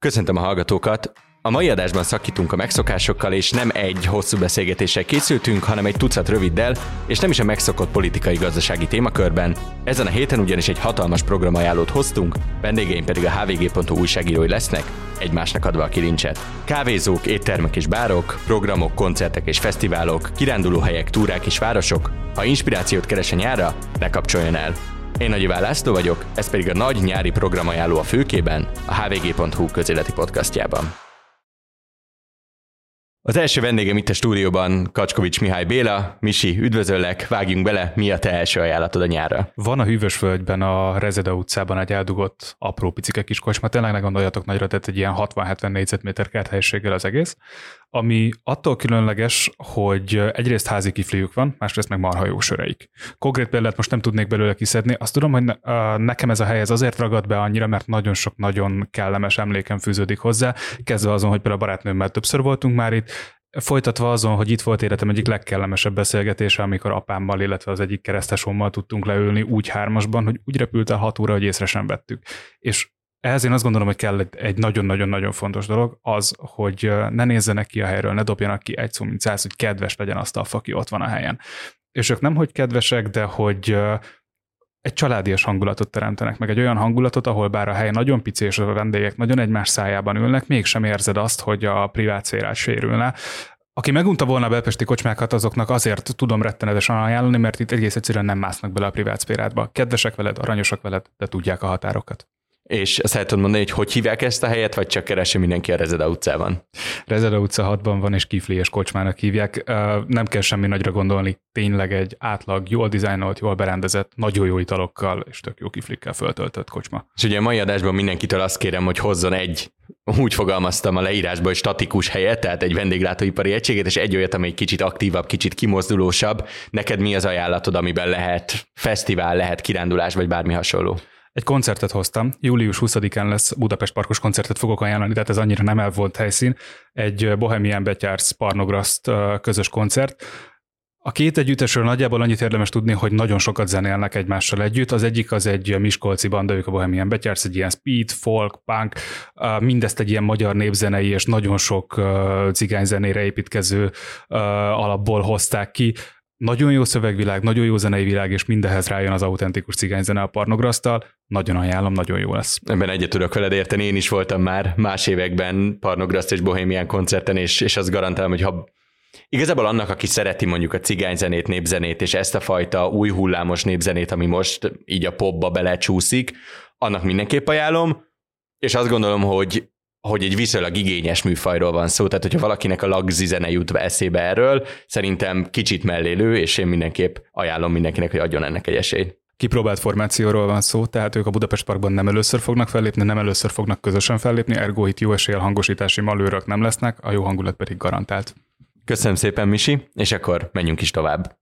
Köszöntöm a hallgatókat! A mai adásban szakítunk a megszokásokkal, és nem egy hosszú beszélgetéssel készültünk, hanem egy tucat röviddel, és nem is a megszokott politikai-gazdasági témakörben. Ezen a héten ugyanis egy hatalmas programajánlót hoztunk, vendégeim pedig a hvg.hu újságírói lesznek, egymásnak adva a kilincset. Kávézók, éttermek és bárok, programok, koncertek és fesztiválok, kirándulóhelyek, túrák és városok. Ha inspirációt keres a nyára, ne kapcsoljon el! Én Nagy Iván László vagyok, ez pedig a nagy nyári programajánló a főkében, a hvg.hu közéleti podcastjában. Az első vendégem itt a stúdióban Kacskovics Mihály Béla. Misi, üdvözöllek, vágjunk bele, mi a te első ajánlatod a nyára? Van a Hűvösvölgyben, a Rezeda utcában egy eldugott apró picike kis kocsma, tényleg ne gondoljatok nagyra, tehát egy ilyen 60-70 négyzetméter kerthelyiséggel az egész, ami attól különleges, hogy egyrészt házi kifliük van, másrészt meg marha jó söreik. Konkrét példát most nem tudnék belőle kiszedni, azt tudom, hogy nekem ez a hely ez azért ragad be annyira, mert nagyon sok nagyon kellemes emlékem fűződik hozzá, kezdve azon, hogy például a barátnőmmel többször voltunk már itt, Folytatva azon, hogy itt volt életem egyik legkellemesebb beszélgetése, amikor apámmal, illetve az egyik keresztesommal tudtunk leülni úgy hármasban, hogy úgy repült el hat óra, hogy észre sem vettük. És ehhez én azt gondolom, hogy kell egy nagyon-nagyon-nagyon fontos dolog, az, hogy ne nézzenek ki a helyről, ne dobjanak ki egy szó, mint száz, hogy kedves legyen azt a aki ott van a helyen. És ők nem, hogy kedvesek, de hogy egy családias hangulatot teremtenek, meg egy olyan hangulatot, ahol bár a hely nagyon pici és a vendégek nagyon egymás szájában ülnek, mégsem érzed azt, hogy a privát szférát sérülne. Aki megunta volna a belpesti kocsmákat, azoknak azért tudom rettenetesen ajánlani, mert itt egész egyszerűen nem másznak bele a privát szférádba. Kedvesek veled, aranyosak veled, de tudják a határokat. És ezt el tudod mondani, hogy hogy hívják ezt a helyet, vagy csak keresi mindenki a Rezeda utcában? Rezeda utca 6-ban van, és Kifli és kocsmának hívják. Nem kell semmi nagyra gondolni. Tényleg egy átlag, jól dizájnolt, jól berendezett, nagyon jó italokkal és tök jó kiflikkel föltöltött kocsma. És ugye a mai adásban mindenkitől azt kérem, hogy hozzon egy úgy fogalmaztam a leírásban, hogy statikus helyet, tehát egy vendéglátóipari egységet, és egy olyat, amely kicsit aktívabb, kicsit kimozdulósabb. Neked mi az ajánlatod, amiben lehet fesztivál, lehet kirándulás, vagy bármi hasonló? Egy koncertet hoztam, július 20-án lesz Budapest Parkos koncertet fogok ajánlani, tehát ez annyira nem el volt helyszín. Egy Bohemian Betyársz Parnograszt közös koncert. A két együttesről nagyjából annyit érdemes tudni, hogy nagyon sokat zenélnek egymással együtt. Az egyik az egy miskolci banda, ők a Bohemian Betyársz, egy ilyen speed, folk, punk, mindezt egy ilyen magyar népzenei és nagyon sok cigányzenére építkező alapból hozták ki nagyon jó szövegvilág, nagyon jó zenei világ, és mindehez rájön az autentikus cigányzene a Parnograsztal. Nagyon ajánlom, nagyon jó lesz. Ebben egyet tudok veled érteni, én is voltam már más években Parnograszt és Bohémián koncerten, és, és azt garantálom, hogy ha Igazából annak, aki szereti mondjuk a cigányzenét, népzenét, és ezt a fajta új hullámos népzenét, ami most így a popba belecsúszik, annak mindenképp ajánlom, és azt gondolom, hogy hogy egy viszonylag igényes műfajról van szó, tehát hogyha valakinek a lagzi zene jut eszébe erről, szerintem kicsit mellélő, és én mindenképp ajánlom mindenkinek, hogy adjon ennek egy esélyt. Kipróbált formációról van szó, tehát ők a Budapest Parkban nem először fognak fellépni, nem először fognak közösen fellépni, ergo itt jó esél hangosítási malőrök nem lesznek, a jó hangulat pedig garantált. Köszönöm szépen, Misi, és akkor menjünk is tovább.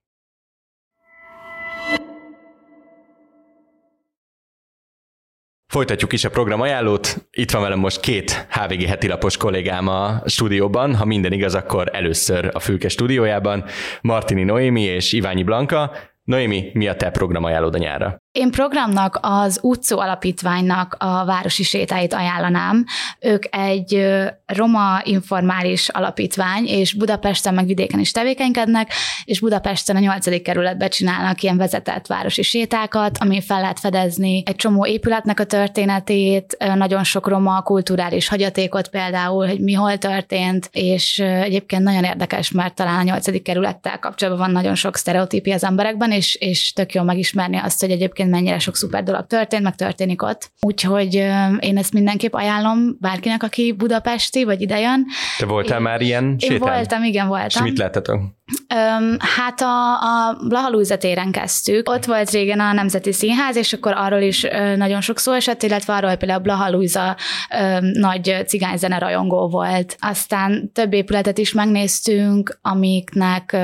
Folytatjuk is a program ajánlót. Itt van velem most két HVG heti lapos kollégám a stúdióban. Ha minden igaz, akkor először a Fülke stúdiójában. Martini Noémi és Iványi Blanka. Noémi, mi a te ajánlód a nyára? Én programnak az Utcó Alapítványnak a városi sétáit ajánlanám. Ők egy roma informális alapítvány, és Budapesten meg vidéken is tevékenykednek, és Budapesten a 8. kerületben csinálnak ilyen vezetett városi sétákat, ami fel lehet fedezni egy csomó épületnek a történetét, nagyon sok roma kulturális hagyatékot például, hogy mi hol történt, és egyébként nagyon érdekes, mert talán a 8. kerülettel kapcsolatban van nagyon sok sztereotípia az emberekben, és, és tök jó megismerni azt, hogy egyébként egyébként mennyire sok szuper dolog történt, meg történik ott. Úgyhogy én ezt mindenképp ajánlom bárkinek, aki budapesti, vagy idejön. Te voltál én, már ilyen sétán? Én voltam, igen, voltam. És mit láttatok? Öm, hát a, a Blaha téren kezdtük. Ott volt régen a Nemzeti Színház, és akkor arról is nagyon sok szó esett, illetve arról például a Blaha Luisa ö, nagy cigányzene rajongó volt. Aztán több épületet is megnéztünk, amiknek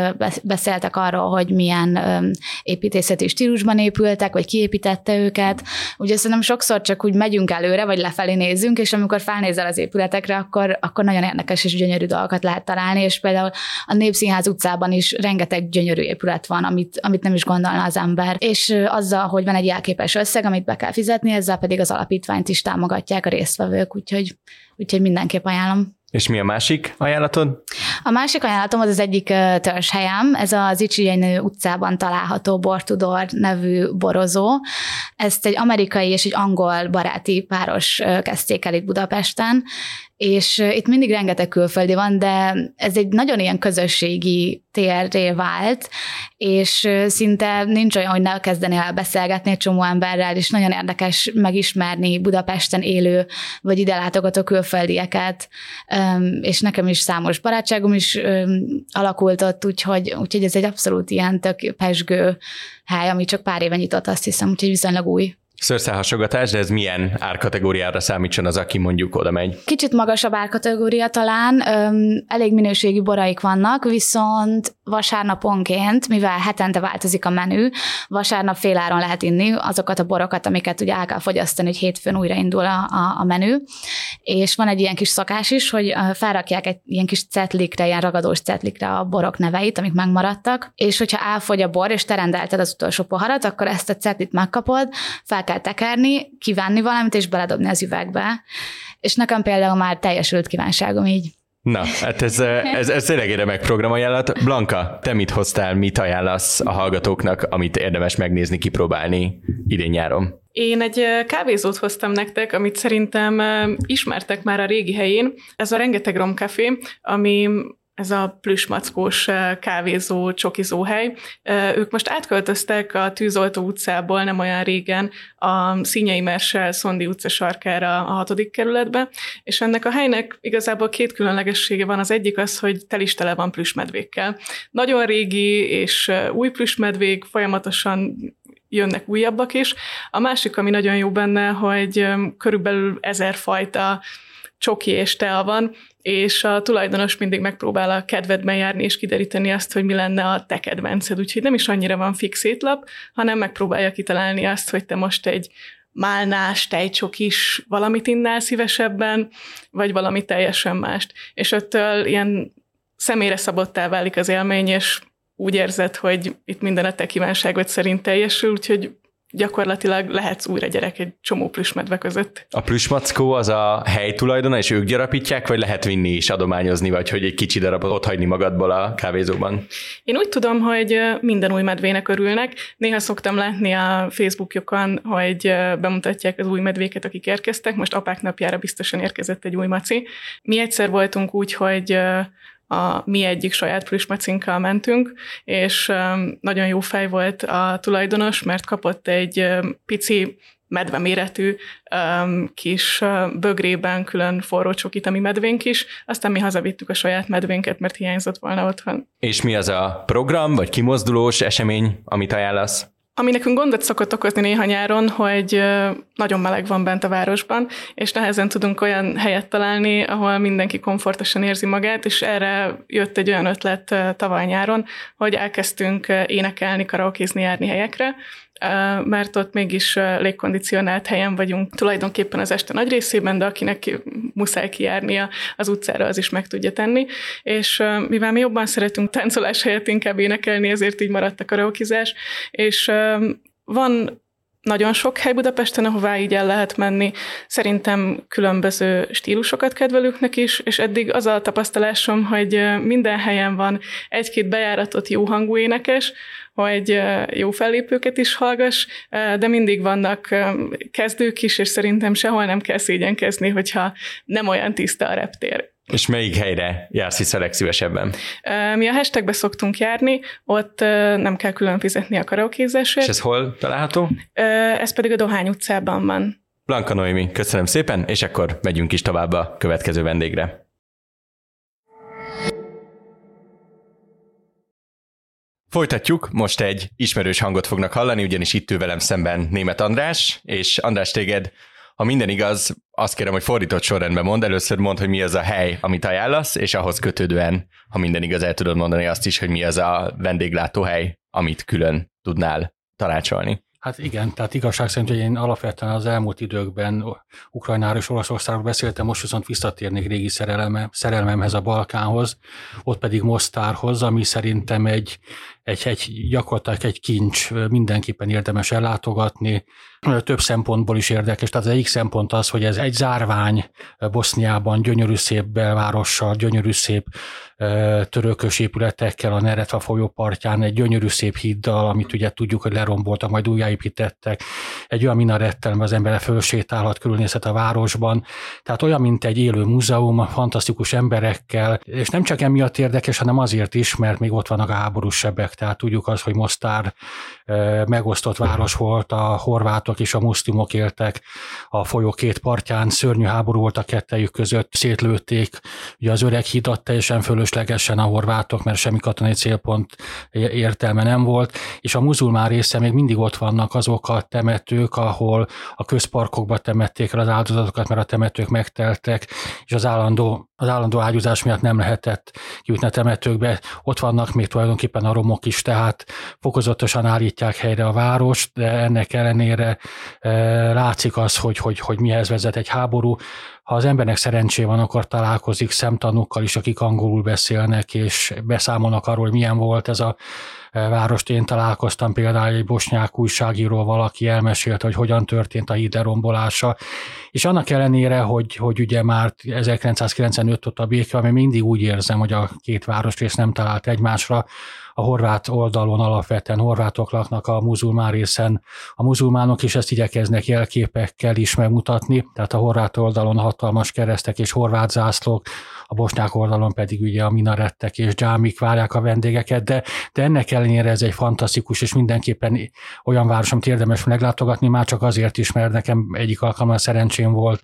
beszéltek arról, hogy milyen ö, építészeti stílusban épültek, vagy kiépítette őket. Ugye szerintem sokszor csak úgy megyünk előre, vagy lefelé nézünk, és amikor felnézel az épületekre, akkor, akkor nagyon érdekes és gyönyörű dolgokat lehet találni, és például a Népszínház utcában utcában is rengeteg gyönyörű épület van, amit, amit nem is gondolna az ember. És azzal, hogy van egy jelképes összeg, amit be kell fizetni, ezzel pedig az alapítványt is támogatják a résztvevők, úgyhogy, úgyhogy mindenképp ajánlom. És mi a másik ajánlatod? A másik ajánlatom az az egyik törzshelyem, ez az Icsienő utcában található Bortudor nevű borozó. Ezt egy amerikai és egy angol baráti páros kezdték el itt Budapesten, és itt mindig rengeteg külföldi van, de ez egy nagyon ilyen közösségi térré vált, és szinte nincs olyan, hogy ne kezdenél el beszélgetni egy csomó emberrel, és nagyon érdekes megismerni Budapesten élő, vagy ide látogató külföldieket, és nekem is számos barátságom is alakult ott, úgyhogy, úgyhogy ez egy abszolút ilyen tök pesgő hely, ami csak pár éve nyitott, azt hiszem, úgyhogy viszonylag új szőrszálhasogatás, de ez milyen árkategóriára számítson az, aki mondjuk oda megy? Kicsit magasabb árkategória talán, öm, elég minőségi boraik vannak, viszont vasárnaponként, mivel hetente változik a menü, vasárnap féláron lehet inni azokat a borokat, amiket ugye el kell fogyasztani, hogy hétfőn újraindul a, a, a menü, és van egy ilyen kis szakás is, hogy felrakják egy ilyen kis cetlikre, ilyen ragadós cetlikre a borok neveit, amik megmaradtak, és hogyha elfogy a bor, és te rendelted az utolsó poharat, akkor ezt a cetlit megkapod, fel kell tekerni, kívánni valamit, és beledobni az üvegbe. És nekem például már teljesült kívánságom így. Na, hát ez, ez, ez tényleg egy remek programajánlat. Blanka, te mit hoztál, mit ajánlasz a hallgatóknak, amit érdemes megnézni, kipróbálni idén-nyáron? Én egy kávézót hoztam nektek, amit szerintem ismertek már a régi helyén. Ez a Rengeteg Rom Café, ami ez a plüsmackós kávézó, csokizó hely. Ők most átköltöztek a Tűzoltó utcából nem olyan régen a Színyei Mersel Szondi utca sarkára a hatodik kerületbe, és ennek a helynek igazából két különlegessége van. Az egyik az, hogy tel is tele van plüsmedvékkel. Nagyon régi és új plüsmedvék, folyamatosan jönnek újabbak is. A másik, ami nagyon jó benne, hogy körülbelül ezer fajta csoki és tea van, és a tulajdonos mindig megpróbál a kedvedben járni, és kideríteni azt, hogy mi lenne a te kedvenced. Úgyhogy nem is annyira van fix étlap, hanem megpróbálja kitalálni azt, hogy te most egy málnás, tejcsokis valamit innál szívesebben, vagy valami teljesen mást. És öttől ilyen személyre szabottá válik az élmény, és úgy érzed, hogy itt minden a te kívánságod szerint teljesül, úgyhogy gyakorlatilag lehetsz újra gyerek egy csomó plüsmedve között. A plüsmackó az a hely tulajdona, és ők gyarapítják, vagy lehet vinni és adományozni, vagy hogy egy kicsi darabot ott hagyni magadból a kávézóban? Én úgy tudom, hogy minden új medvének örülnek. Néha szoktam látni a Facebookjukon, hogy bemutatják az új medvéket, akik érkeztek. Most apák napjára biztosan érkezett egy új maci. Mi egyszer voltunk úgy, hogy a mi egyik saját plüsmacinkkal mentünk, és nagyon jó fej volt a tulajdonos, mert kapott egy pici medve méretű um, kis uh, bögrében külön forró csokit, ami medvénk is, aztán mi hazavittük a saját medvénket, mert hiányzott volna otthon. És mi az a program, vagy kimozdulós esemény, amit ajánlasz? Ami nekünk gondot szokott okozni néha nyáron, hogy nagyon meleg van bent a városban, és nehezen tudunk olyan helyet találni, ahol mindenki komfortosan érzi magát, és erre jött egy olyan ötlet tavaly nyáron, hogy elkezdtünk énekelni, karaokézni, járni helyekre, mert ott mégis légkondicionált helyen vagyunk tulajdonképpen az este nagy részében, de akinek muszáj kijárnia az utcára, az is meg tudja tenni. És mivel mi jobban szeretünk táncolás helyett inkább énekelni, ezért így maradt a karaokizás, és van nagyon sok hely Budapesten, ahová így el lehet menni. Szerintem különböző stílusokat kedvelőknek is, és eddig az a tapasztalásom, hogy minden helyen van egy-két bejáratot jó hangú énekes, hogy jó fellépőket is hallgass, de mindig vannak kezdők is, és szerintem sehol nem kell szégyenkezni, hogyha nem olyan tiszta a reptér. És melyik helyre jársz hisz a legszívesebben? Mi a hashtagbe szoktunk járni, ott nem kell külön fizetni a karaokézésért. És ez hol található? Ez pedig a Dohány utcában van. Blanka Noémi, köszönöm szépen, és akkor megyünk is tovább a következő vendégre. Folytatjuk, most egy ismerős hangot fognak hallani, ugyanis itt ül velem szemben német András, és András téged, ha minden igaz, azt kérem, hogy fordított sorrendben mond, először mond, hogy mi az a hely, amit ajánlasz, és ahhoz kötődően, ha minden igaz, el tudod mondani azt is, hogy mi az a vendéglátóhely, amit külön tudnál tanácsolni. Hát igen, tehát igazság szerint, hogy én alapvetően az elmúlt időkben Ukrajnáról és Olaszországról beszéltem, most viszont visszatérnék régi szerelme, szerelmemhez a Balkánhoz, ott pedig Mostárhoz, ami szerintem egy, egy, egy gyakorlatilag egy kincs, mindenképpen érdemes ellátogatni, több szempontból is érdekes. Tehát az egyik szempont az, hogy ez egy zárvány Boszniában, gyönyörű szép belvárossal, gyönyörű szép törökös épületekkel a Neretva folyó partján, egy gyönyörű szép híddal, amit ugye tudjuk, hogy leromboltak, majd újjáépítettek, egy olyan minarettel, az ember fölsétálhat, körülnézhet a városban. Tehát olyan, mint egy élő múzeum, fantasztikus emberekkel, és nem csak emiatt érdekes, hanem azért is, mert még ott vannak a háborús sebek. Tehát tudjuk az, hogy Mostár megosztott város volt, a horvátok és a muszlimok éltek a folyó két partján, szörnyű háború volt a kettejük között, szétlőtték. Ugye az öreg hidat teljesen fölöslegesen a horvátok, mert semmi katonai célpont értelme nem volt, és a muzulmán része még mindig ott vannak azok a temetők, ahol a közparkokba temették el az áldozatokat, mert a temetők megteltek, és az állandó, az állandó ágyúzás miatt nem lehetett jutni a temetőkbe. Ott vannak még tulajdonképpen a romok is, tehát fokozatosan állítják helyre a várost, de ennek ellenére e, látszik az, hogy, hogy, hogy mihez vezet egy háború. Ha az embernek szerencsé van, akkor találkozik szemtanúkkal is, akik angolul beszélnek, és beszámolnak arról, hogy milyen volt ez a e, várost. Én találkoztam például egy bosnyák újságíró, valaki elmesélte, hogy hogyan történt a híd rombolása, és annak ellenére, hogy, hogy ugye már 1995 óta béke, ami mindig úgy érzem, hogy a két városrész nem talált egymásra, a horvát oldalon alapvetően horvátok laknak a muzulmán részen. A muzulmánok is ezt igyekeznek jelképekkel is megmutatni, tehát a horvát oldalon hatalmas keresztek és horvát zászlók, a bosnyák oldalon pedig ugye a minarettek és dzsámik várják a vendégeket, de, de ennek ellenére ez egy fantasztikus és mindenképpen olyan város, amit érdemes meglátogatni, már csak azért is, mert nekem egyik alkalommal szerencsém volt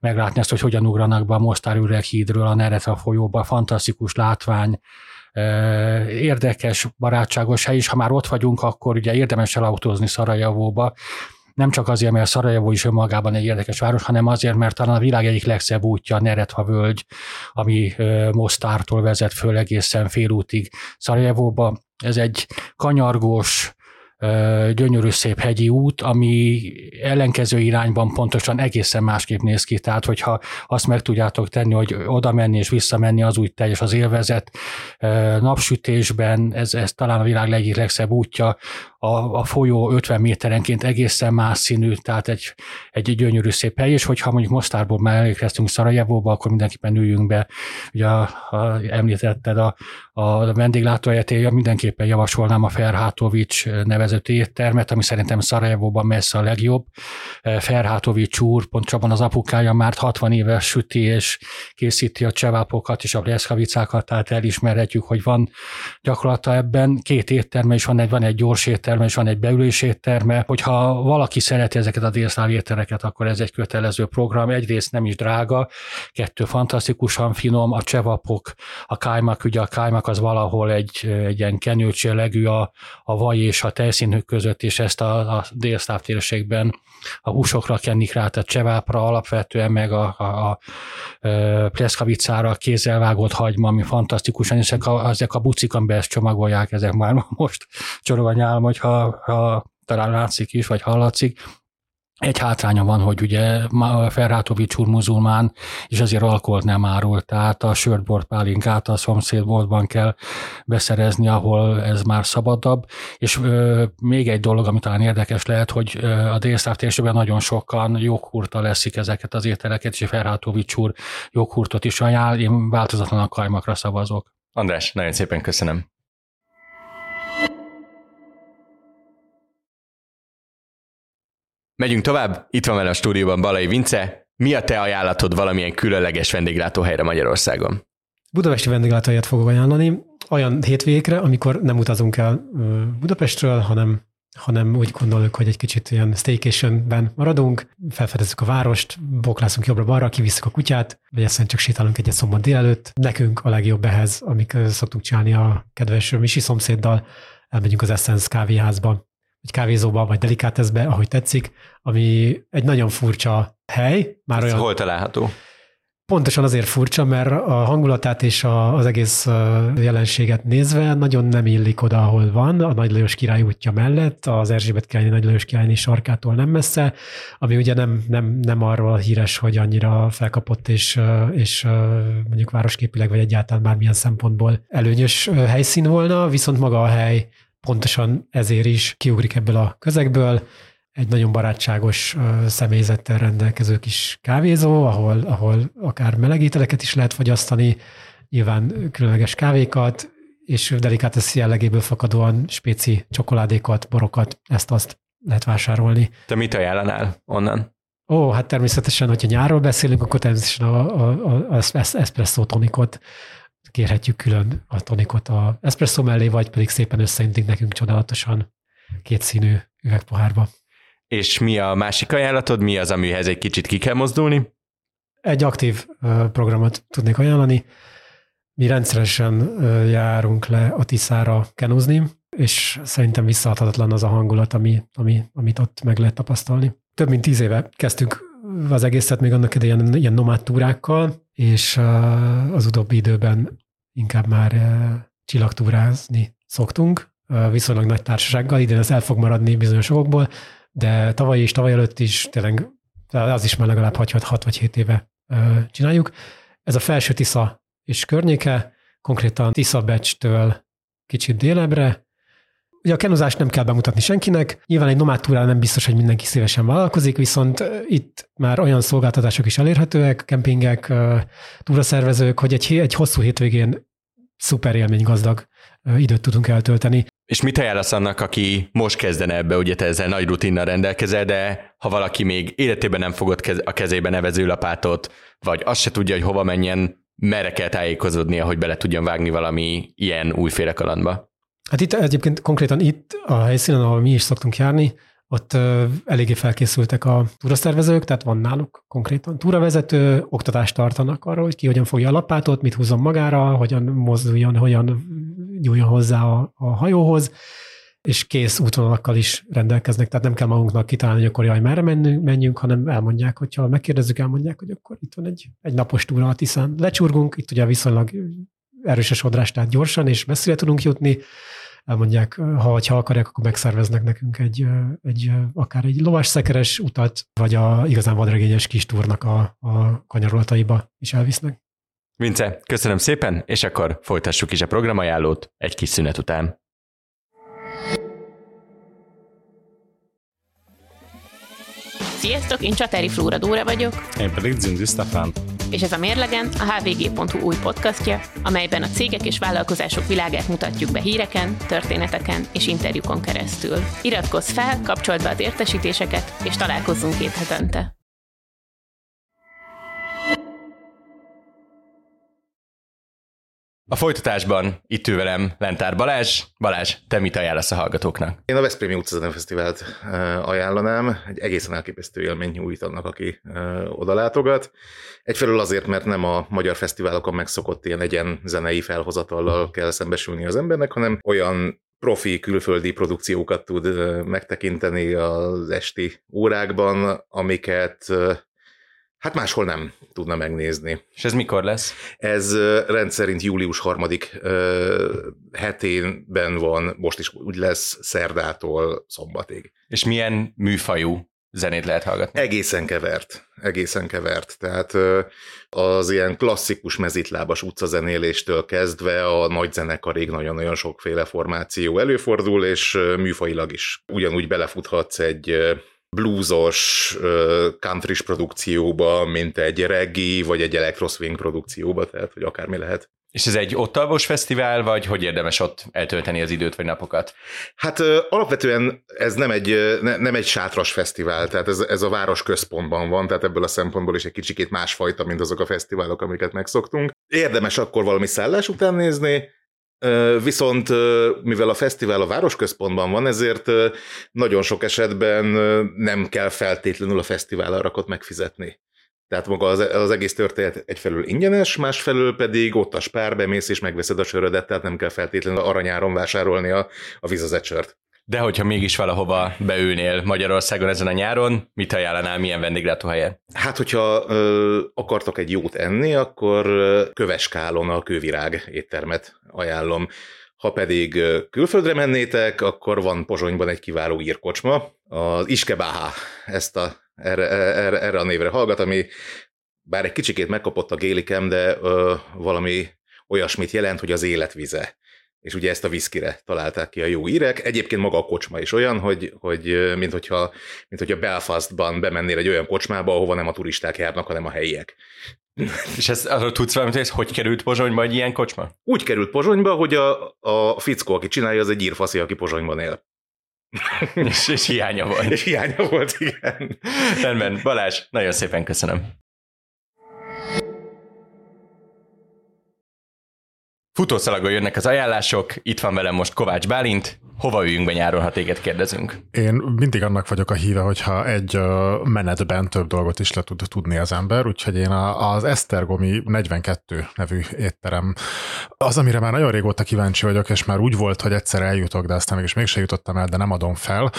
meglátni ezt, hogy hogyan ugranak be a Mostár hídről a Neretva folyóba, fantasztikus látvány, érdekes, barátságos hely, és ha már ott vagyunk, akkor ugye érdemes elautózni Szarajevóba, nem csak azért, mert Szarajevó is önmagában egy érdekes város, hanem azért, mert talán a világ egyik legszebb útja a Neretva völgy, ami Mostártól vezet föl egészen félútig Szarajevóba. Ez egy kanyargós, gyönyörű szép hegyi út, ami ellenkező irányban pontosan egészen másképp néz ki. Tehát, hogyha azt meg tudjátok tenni, hogy oda menni és visszamenni, az úgy teljes az élvezet. Napsütésben ez, ez talán a világ egyik legszebb útja, a, a folyó 50 méterenként egészen más színű, tehát egy, egy gyönyörű szép hely, és hogyha mondjuk Mostárból már elérkeztünk Szarajevóba, akkor mindenképpen üljünk be. Ugye a, a, említetted a, a vendéglátóhelyet, én mindenképpen javasolnám a Ferhátovics nevezetű éttermet, ami szerintem Szarajevóban messze a legjobb. Ferhátovics úr, pontosabban az apukája már 60 éves süti és készíti a csevápokat és a pleszkavicákat, tehát elismerhetjük, hogy van gyakorlata ebben. Két étterme is van, egy, van egy gyors étterme, étterme, és van egy beülés étterme. Hogyha valaki szereti ezeket a délszláv éttereket, akkor ez egy kötelező program. Egyrészt nem is drága, kettő fantasztikusan finom, a csevapok, a kájmak, ugye a kájmak az valahol egy, egy ilyen kenőcsélegű a, a vaj és a tejszínük között, és ezt a, a délszláv térségben a húsokra kennik rá, tehát csevápra alapvetően, meg a, a, a, a pleszkavicára, kézzel vágott hagyma, ami fantasztikusan, ezek a, ezek a bucik, amiben ezt csomagolják, ezek már most csorog a nyálom, hogyha ha talán látszik is, vagy hallatszik, egy hátránya van, hogy ugye Ferhátovics úr muzulmán, és azért alkoholt nem árul, tehát a sörtbort pálinkát a szomszédboltban kell beszerezni, ahol ez már szabadabb. És ö, még egy dolog, ami talán érdekes lehet, hogy ö, a délszláv térségben nagyon sokan joghurta leszik ezeket az ételeket, és Ferhátovics úr joghurtot is ajánl, én változatlan a kajmakra szavazok. András, nagyon szépen köszönöm. Megyünk tovább, itt van vele a stúdióban Balai Vince. Mi a te ajánlatod valamilyen különleges vendéglátóhelyre Magyarországon? Budapesti vendéglátóhelyet fogok ajánlani, olyan hétvégekre, amikor nem utazunk el Budapestről, hanem hanem úgy gondoljuk, hogy egy kicsit ilyen staycationben maradunk, felfedezzük a várost, boklászunk jobbra-balra, kivisszük a kutyát, vagy egyszerűen csak sétálunk egyet szombat délelőtt. Nekünk a legjobb ehhez, amik szoktunk csinálni a kedves Misi szomszéddal, elmegyünk az Essence kávéházba, egy kávézóba, vagy delikátezbe, ahogy tetszik, ami egy nagyon furcsa hely. Már olyan... Hol található? pontosan azért furcsa, mert a hangulatát és a, az egész jelenséget nézve nagyon nem illik oda, ahol van, a Nagy Lajos király útja mellett, az Erzsébet király Nagy Lajos királyné sarkától nem messze, ami ugye nem, nem, nem arról híres, hogy annyira felkapott és, és mondjuk városképileg vagy egyáltalán bármilyen szempontból előnyös helyszín volna, viszont maga a hely pontosan ezért is kiugrik ebből a közegből, egy nagyon barátságos személyzettel rendelkező kis kávézó, ahol, ahol akár melegételeket is lehet fogyasztani, nyilván különleges kávékat, és delikátesz jellegéből fakadóan spéci csokoládékat, borokat, ezt-azt lehet vásárolni. Te mit ajánlanál onnan? Ó, hát természetesen, hogyha nyárról beszélünk, akkor természetesen a, a, a, a espresso tonikot kérhetjük külön a tonikot a espresso mellé, vagy pedig szépen összeintik nekünk csodálatosan kétszínű üvegpohárba. És mi a másik ajánlatod? Mi az, amihez egy kicsit ki kell mozdulni? Egy aktív programot tudnék ajánlani. Mi rendszeresen járunk le a Tiszára kenuzni, és szerintem visszaadhatatlan az a hangulat, ami, ami, amit ott meg lehet tapasztalni. Több mint tíz éve kezdtük az egészet még annak idején ilyen nomád túrákkal, és az utóbbi időben inkább már csillagtúrázni szoktunk, viszonylag nagy társasággal, idén ez el fog maradni bizonyos okokból, de tavaly és tavaly előtt is tényleg az is már legalább 6 vagy 7 éve csináljuk. Ez a felső Tisza és környéke, konkrétan Tisza Becstől kicsit délebre. Ugye a kenuzást nem kell bemutatni senkinek, nyilván egy nomád túrán nem biztos, hogy mindenki szívesen vállalkozik, viszont itt már olyan szolgáltatások is elérhetőek, kempingek, túraszervezők, hogy egy, egy hosszú hétvégén szuper élmény gazdag időt tudunk eltölteni. És mit ajánlasz annak, aki most kezdene ebbe, ugye te ezzel nagy rutinnal rendelkezel, de ha valaki még életében nem fogott a kezébe nevezőlapátot, vagy azt se tudja, hogy hova menjen, merre kell tájékozódnia, hogy bele tudjon vágni valami ilyen újféle kalandba? Hát itt egyébként konkrétan itt a helyszínen, ahol mi is szoktunk járni, ott eléggé felkészültek a túraszervezők, tehát van náluk konkrétan túravezető, oktatást tartanak arról, hogy ki hogyan fogja a lapátot, mit húzom magára, hogyan mozduljon, hogyan nyúljon hozzá a, a hajóhoz, és kész útvonalakkal is rendelkeznek, tehát nem kell magunknak kitalálni, hogy akkor jaj, merre menjünk, menjünk, hanem elmondják, hogyha megkérdezzük, elmondják, hogy akkor itt van egy, egy napos túra a Tiszán. Lecsurgunk, itt ugye viszonylag erős a sodrás, tehát gyorsan és messzire tudunk jutni, elmondják, ha, ha akarják, akkor megszerveznek nekünk egy, egy akár egy lovas szekeres utat, vagy a igazán vadregényes kis túrnak a, a kanyarolataiba is elvisznek. Vince, köszönöm szépen, és akkor folytassuk is a programajánlót egy kis szünet után. Sziasztok, én Csatári Flóra Dóra vagyok. Én pedig Zindi Stefán. És ez a Mérlegen, a hvg.hu új podcastja, amelyben a cégek és vállalkozások világát mutatjuk be híreken, történeteken és interjúkon keresztül. Iratkozz fel, kapcsold be az értesítéseket, és találkozzunk két hetente. A folytatásban itt ül velem Lentár Balázs. Balázs, te mit ajánlasz a hallgatóknak? Én a Veszprémi utcazene Fesztivált ajánlanám. Egy egészen elképesztő élmény nyújt annak, aki oda látogat. Egyfelől azért, mert nem a magyar fesztiválokon megszokott ilyen egyen zenei felhozatallal kell szembesülni az embernek, hanem olyan profi külföldi produkciókat tud megtekinteni az esti órákban, amiket Hát máshol nem tudna megnézni. És ez mikor lesz? Ez rendszerint július harmadik hetében van, most is úgy lesz szerdától szombatig. És milyen műfajú zenét lehet hallgatni? Egészen kevert, egészen kevert. Tehát az ilyen klasszikus mezitlábas utcazenéléstől kezdve a nagy zenekarig nagyon-nagyon sokféle formáció előfordul, és műfajilag is ugyanúgy belefuthatsz egy bluesos, country produkcióba, mint egy reggae, vagy egy electroswing produkcióba, tehát hogy akármi lehet. És ez egy ott alvos fesztivál, vagy hogy érdemes ott eltölteni az időt vagy napokat? Hát alapvetően ez nem egy, ne, nem egy sátras fesztivál, tehát ez, ez a város központban van, tehát ebből a szempontból is egy kicsikét másfajta, mint azok a fesztiválok, amiket megszoktunk. Érdemes akkor valami szállás után nézni, Viszont mivel a fesztivál a városközpontban van, ezért nagyon sok esetben nem kell feltétlenül a fesztivál arakot megfizetni. Tehát maga az, egész történet egyfelől ingyenes, másfelől pedig ott a spár, bemész és megveszed a sörödet, tehát nem kell feltétlenül aranyáron vásárolni a, a vizazecsört. De hogyha mégis valahova beülnél Magyarországon ezen a nyáron, mit ajánlanál, milyen vendéglátóhelyen? Hát, hogyha ö, akartok egy jót enni, akkor Köveskálon a Kővirág éttermet ajánlom. Ha pedig külföldre mennétek, akkor van Pozsonyban egy kiváló írkocsma, az Iskebáha, ezt a, erre, erre, erre a névre hallgat, ami bár egy kicsikét megkapott a gélikem, de ö, valami olyasmit jelent, hogy az életvize. És ugye ezt a viszkire találták ki a jó írek. Egyébként maga a kocsma is olyan, hogy, hogy mint, hogyha, mint hogyha Belfastban bemennél egy olyan kocsmába, ahova nem a turisták járnak, hanem a helyiek. És ez, arról tudsz valamit, hogy hogy került Pozsonyba egy ilyen kocsma? Úgy került Pozsonyba, hogy a, a fickó, aki csinálja, az egy írfaszi, aki Pozsonyban él. és, és hiánya volt. És hiánya volt, igen. Rendben, Balázs, nagyon szépen köszönöm. Futószalagon jönnek az ajánlások, itt van velem most Kovács Bálint, hova üljünk be nyáron, ha téged kérdezünk? Én mindig annak vagyok a híve, hogyha egy menetben több dolgot is le tud tudni az ember, úgyhogy én az Esztergomi 42 nevű étterem az, amire már nagyon régóta kíváncsi vagyok, és már úgy volt, hogy egyszer eljutok, de aztán mégis mégse jutottam el, de nem adom fel.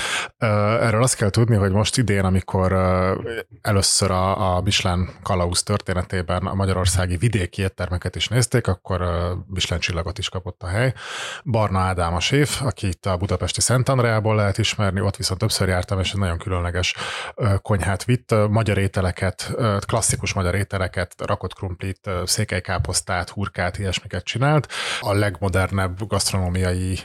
Erről azt kell tudni, hogy most idén, amikor először a, a Michelin Kalauz történetében a magyarországi vidéki éttermeket is nézték, akkor Michelin csillagot is kapott a hely. Barna Ádám a séf, itt a budapesti Szent Andreából lehet ismerni, ott viszont többször jártam, és egy nagyon különleges konyhát vitt, magyar ételeket, klasszikus magyar ételeket, rakott krumplit, székelykáposztát, hurkát, ilyesmiket csinált. A legmodernebb gasztronómiai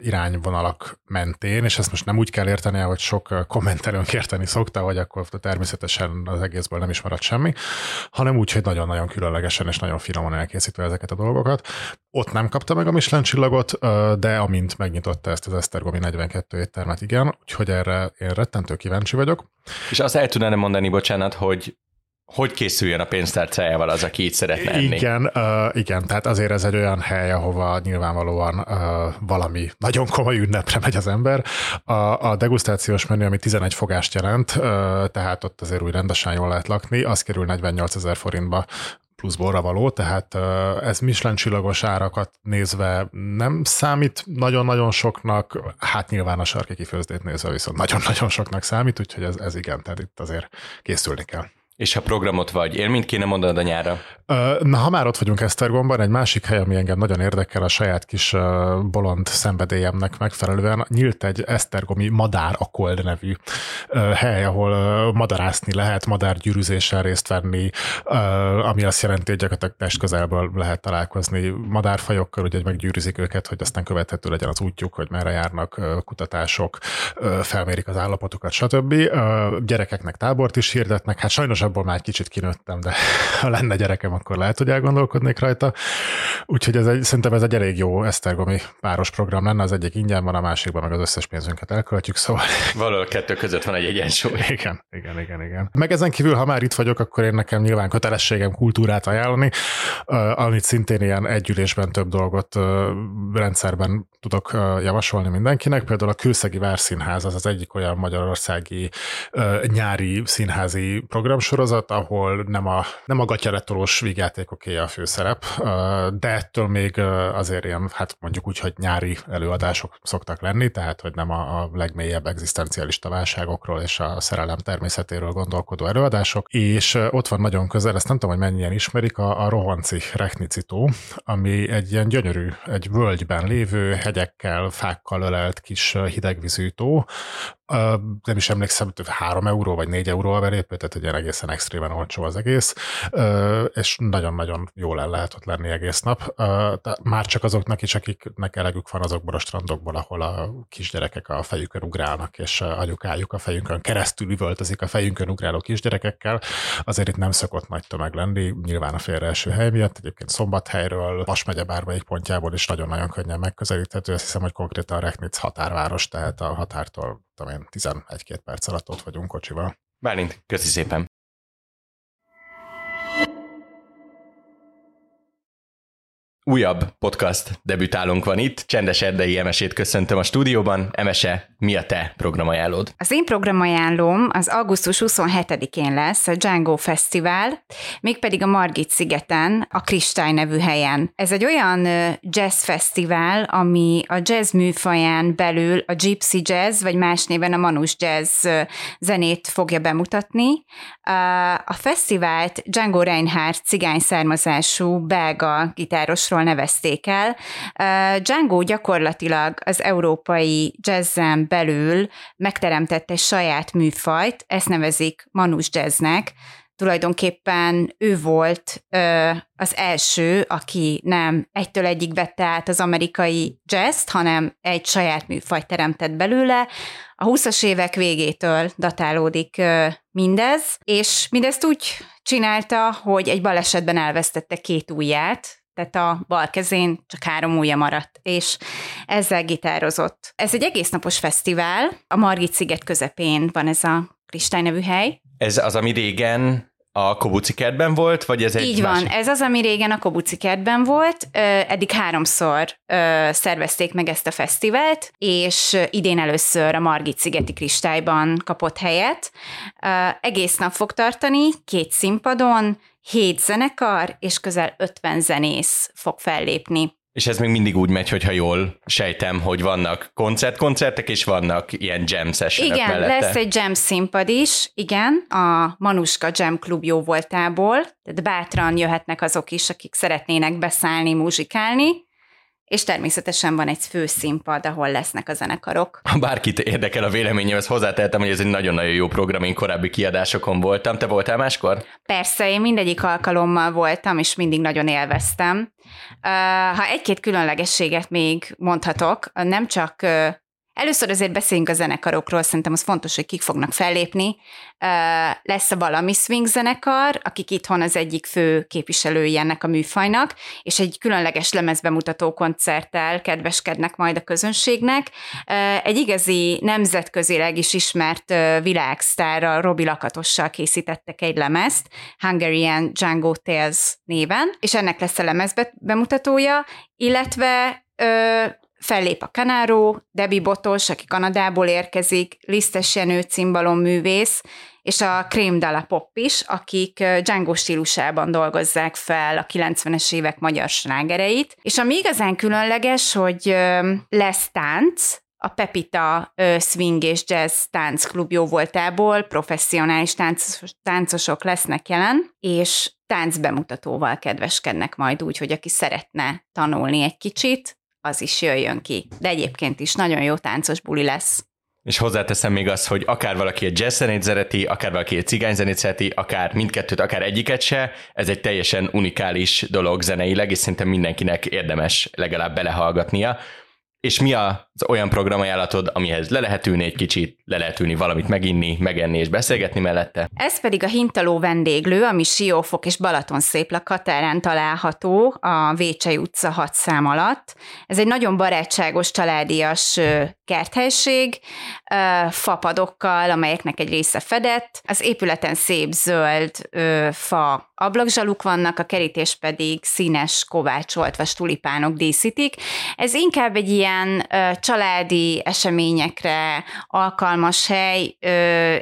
irányvonalak mentén, és ezt most nem úgy kell érteni, hogy sok kommentelőnk érteni szokta, hogy akkor természetesen az egészből nem is maradt semmi, hanem úgy, hogy nagyon-nagyon különlegesen és nagyon finoman elkészítve ezeket a dolgokat. Ott nem kapta meg a Michelin csillagot, de amint megnyitott mutatta ezt az Esztergomi 42 éttermet, igen, úgyhogy erre én rettentő kíváncsi vagyok. És azt el tudnám mondani, bocsánat, hogy hogy készüljön a pénztárcájával az, aki itt szeretne enni. Igen, uh, igen, tehát azért ez egy olyan hely, ahova nyilvánvalóan uh, valami nagyon komoly ünnepre megy az ember. A, a degustációs menü, ami 11 fogást jelent, uh, tehát ott azért úgy rendesen jól lehet lakni, az kerül 48 ezer forintba plusz borra való, tehát ez Michelin csillagos árakat nézve nem számít nagyon-nagyon soknak, hát nyilván a sarki kifőzdét nézve viszont nagyon-nagyon soknak számít, úgyhogy ez, ez igen, tehát itt azért készülni kell. És ha programot vagy, élményt kéne mondanod a nyára? Na, ha már ott vagyunk Esztergomban, egy másik hely, ami engem nagyon érdekel, a saját kis bolond szenvedélyemnek megfelelően, nyílt egy Esztergomi Madár Akold nevű hely, ahol madarászni lehet, madárgyűrűzéssel részt venni, ami azt jelenti, hogy gyakorlatilag test közelből lehet találkozni madárfajokkal, ugye, meggyűrűzik őket, hogy aztán követhető legyen az útjuk, hogy merre járnak kutatások, felmérik az állapotukat, stb. Gyerekeknek tábort is hirdetnek, hát sajnos abból már egy kicsit kinőttem, de ha lenne gyerekem, akkor lehet, hogy elgondolkodnék rajta. Úgyhogy ez egy, szerintem ez egy elég jó esztergomi páros program lenne, az egyik ingyen van, a másikban meg az összes pénzünket elköltjük, szóval... Valahol kettő között van egy egyensúly. Igen, igen, igen, igen. Meg ezen kívül, ha már itt vagyok, akkor én nekem nyilván kötelességem kultúrát ajánlani, amit szintén ilyen együlésben több dolgot rendszerben tudok javasolni mindenkinek. Például a Kőszegi Várszínház az az egyik olyan magyarországi nyári színházi programsorozat, ahol nem a, nem a gatyaretolós vígjátékoké a főszerep, de ettől még azért ilyen, hát mondjuk úgy, hogy nyári előadások szoktak lenni, tehát hogy nem a, a legmélyebb egzisztencialista válságokról és a szerelem természetéről gondolkodó előadások, és ott van nagyon közel, ezt nem tudom, hogy mennyien ismerik, a, a Rohanci Rechnici ami egy ilyen gyönyörű, egy völgyben lévő, hegyekkel, fákkal ölelt kis hidegvízű tó, nem is emlékszem, 3 euró vagy 4 euró a verépő, tehát egy egészen extrémen olcsó az egész, és nagyon-nagyon jól el lehet ott lenni egész nap. Már csak azoknak is, akiknek elegük van azokból a strandokból, ahol a kisgyerekek a fejükön ugrálnak, és anyukájuk a fejünkön keresztül üvöltözik a fejünkön ugráló kisgyerekekkel, azért itt nem szokott nagy tömeg lenni, nyilván a félreeső hely miatt, egyébként Szombathelyről, Vas megye bármelyik pontjából is nagyon-nagyon könnyen megközelíthető, azt hiszem, hogy konkrétan Reknic határváros, tehát a határtól tudom én, 11-2 perc alatt ott vagyunk kocsival. Bálint, köszi szépen. Újabb podcast debütálunk van itt. Csendes Erdei Emesét köszöntöm a stúdióban. Emese, mi a te programajánlód? Az én programajánlóm az augusztus 27-én lesz a Django Fesztivál, mégpedig a Margit szigeten, a Kristály nevű helyen. Ez egy olyan jazz fesztivál, ami a jazz műfaján belül a gypsy jazz, vagy más néven a manus jazz zenét fogja bemutatni. A fesztivált Django Reinhardt cigány származású belga gitárosról nevezték el. Django gyakorlatilag az európai jazzen belül megteremtett egy saját műfajt, ezt nevezik manus jazznek, tulajdonképpen ő volt az első, aki nem egytől egyik vette át az amerikai jazz hanem egy saját műfajt teremtett belőle. A 20-as évek végétől datálódik mindez, és mindezt úgy csinálta, hogy egy balesetben elvesztette két ujját, tehát a bal kezén csak három ujja maradt, és ezzel gitározott. Ez egy egész napos fesztivál, a Margit sziget közepén van ez a Kristály nevű hely. Ez az, ami régen a Kobuci kertben volt, vagy ez egy Így másik? van, ez az, ami régen a Kobuci kertben volt, eddig háromszor szervezték meg ezt a fesztivált, és idén először a Margit szigeti kristályban kapott helyet. Egész nap fog tartani, két színpadon, hét zenekar és közel 50 zenész fog fellépni. És ez még mindig úgy megy, hogyha jól sejtem, hogy vannak koncertkoncertek, és vannak ilyen jam sessionok Igen, mellette. lesz egy jam színpad is, igen, a Manuska Jam Klub jó voltából, tehát bátran jöhetnek azok is, akik szeretnének beszállni, muzsikálni, és természetesen van egy főszínpad, ahol lesznek a zenekarok. Ha bárkit érdekel a véleményem, ezt hozzátehetem, hogy ez egy nagyon-nagyon jó program, én korábbi kiadásokon voltam. Te voltál máskor? Persze, én mindegyik alkalommal voltam, és mindig nagyon élveztem. Ha egy-két különlegességet még mondhatok, nem csak Először azért beszéljünk a zenekarokról, szerintem az fontos, hogy kik fognak fellépni. Lesz a Valami Swing zenekar, akik itthon az egyik fő képviselői ennek a műfajnak, és egy különleges lemezbemutató koncerttel kedveskednek majd a közönségnek. Egy igazi nemzetközileg is ismert világsztárra, Robi Lakatossal készítettek egy lemezt, Hungarian Django Tales néven, és ennek lesz a lemez bemutatója, illetve Fellép a Kanáró, Debbie Botos, aki Kanadából érkezik, Lisztes Jenő cimbalom művész, és a Crème de la Pop is, akik Django stílusában dolgozzák fel a 90-es évek magyar slágereit. És ami igazán különleges, hogy lesz tánc, a Pepita Swing és Jazz táncklub jó voltából professzionális táncos, táncosok lesznek jelen, és táncbemutatóval kedveskednek majd úgy, hogy aki szeretne tanulni egy kicsit, az is jöjjön ki. De egyébként is nagyon jó táncos buli lesz. És hozzáteszem még azt, hogy akár valaki egy jazz szereti, akár valaki egy cigány szereti, akár mindkettőt, akár egyiket se, ez egy teljesen unikális dolog zeneileg, és szerintem mindenkinek érdemes legalább belehallgatnia. És mi az olyan programajánlatod, amihez le lehet ülni egy kicsit, le lehet ülni valamit meginni, megenni és beszélgetni mellette? Ez pedig a Hintaló vendéglő, ami Siófok és Balaton szép határán található a Vécsei utca 6 szám alatt. Ez egy nagyon barátságos, családias kerthelység, fapadokkal, amelyeknek egy része fedett. Az épületen szép zöld fa ablakzsaluk vannak, a kerítés pedig színes kovácsolt vagy tulipánok díszítik. Ez inkább egy ilyen családi eseményekre alkalmas hely.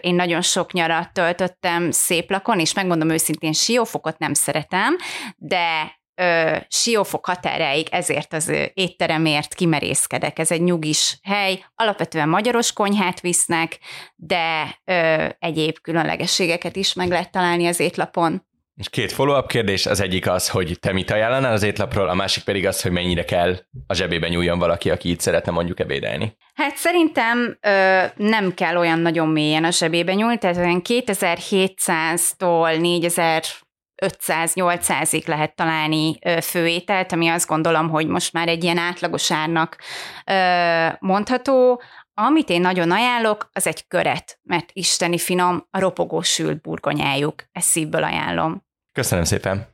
Én nagyon sok nyarat töltöttem szép lakon, és megmondom őszintén, Siófokot nem szeretem, de ö, siófok határáig ezért az étteremért kimerészkedek. Ez egy nyugis hely, alapvetően magyaros konyhát visznek, de ö, egyéb különlegességeket is meg lehet találni az étlapon. És két follow-up kérdés, az egyik az, hogy te mit ajánlanál az étlapról, a másik pedig az, hogy mennyire kell a zsebében nyúljon valaki, aki itt szeretne mondjuk ebédelni. Hát szerintem ö, nem kell olyan nagyon mélyen a zsebébe nyúlni, tehát olyan 2700-tól 4000 500-800-ig lehet találni főételt, ami azt gondolom, hogy most már egy ilyen átlagos árnak mondható. Amit én nagyon ajánlok, az egy köret, mert isteni finom, a ropogó sült burgonyájuk. Ezt szívből ajánlom. Köszönöm szépen!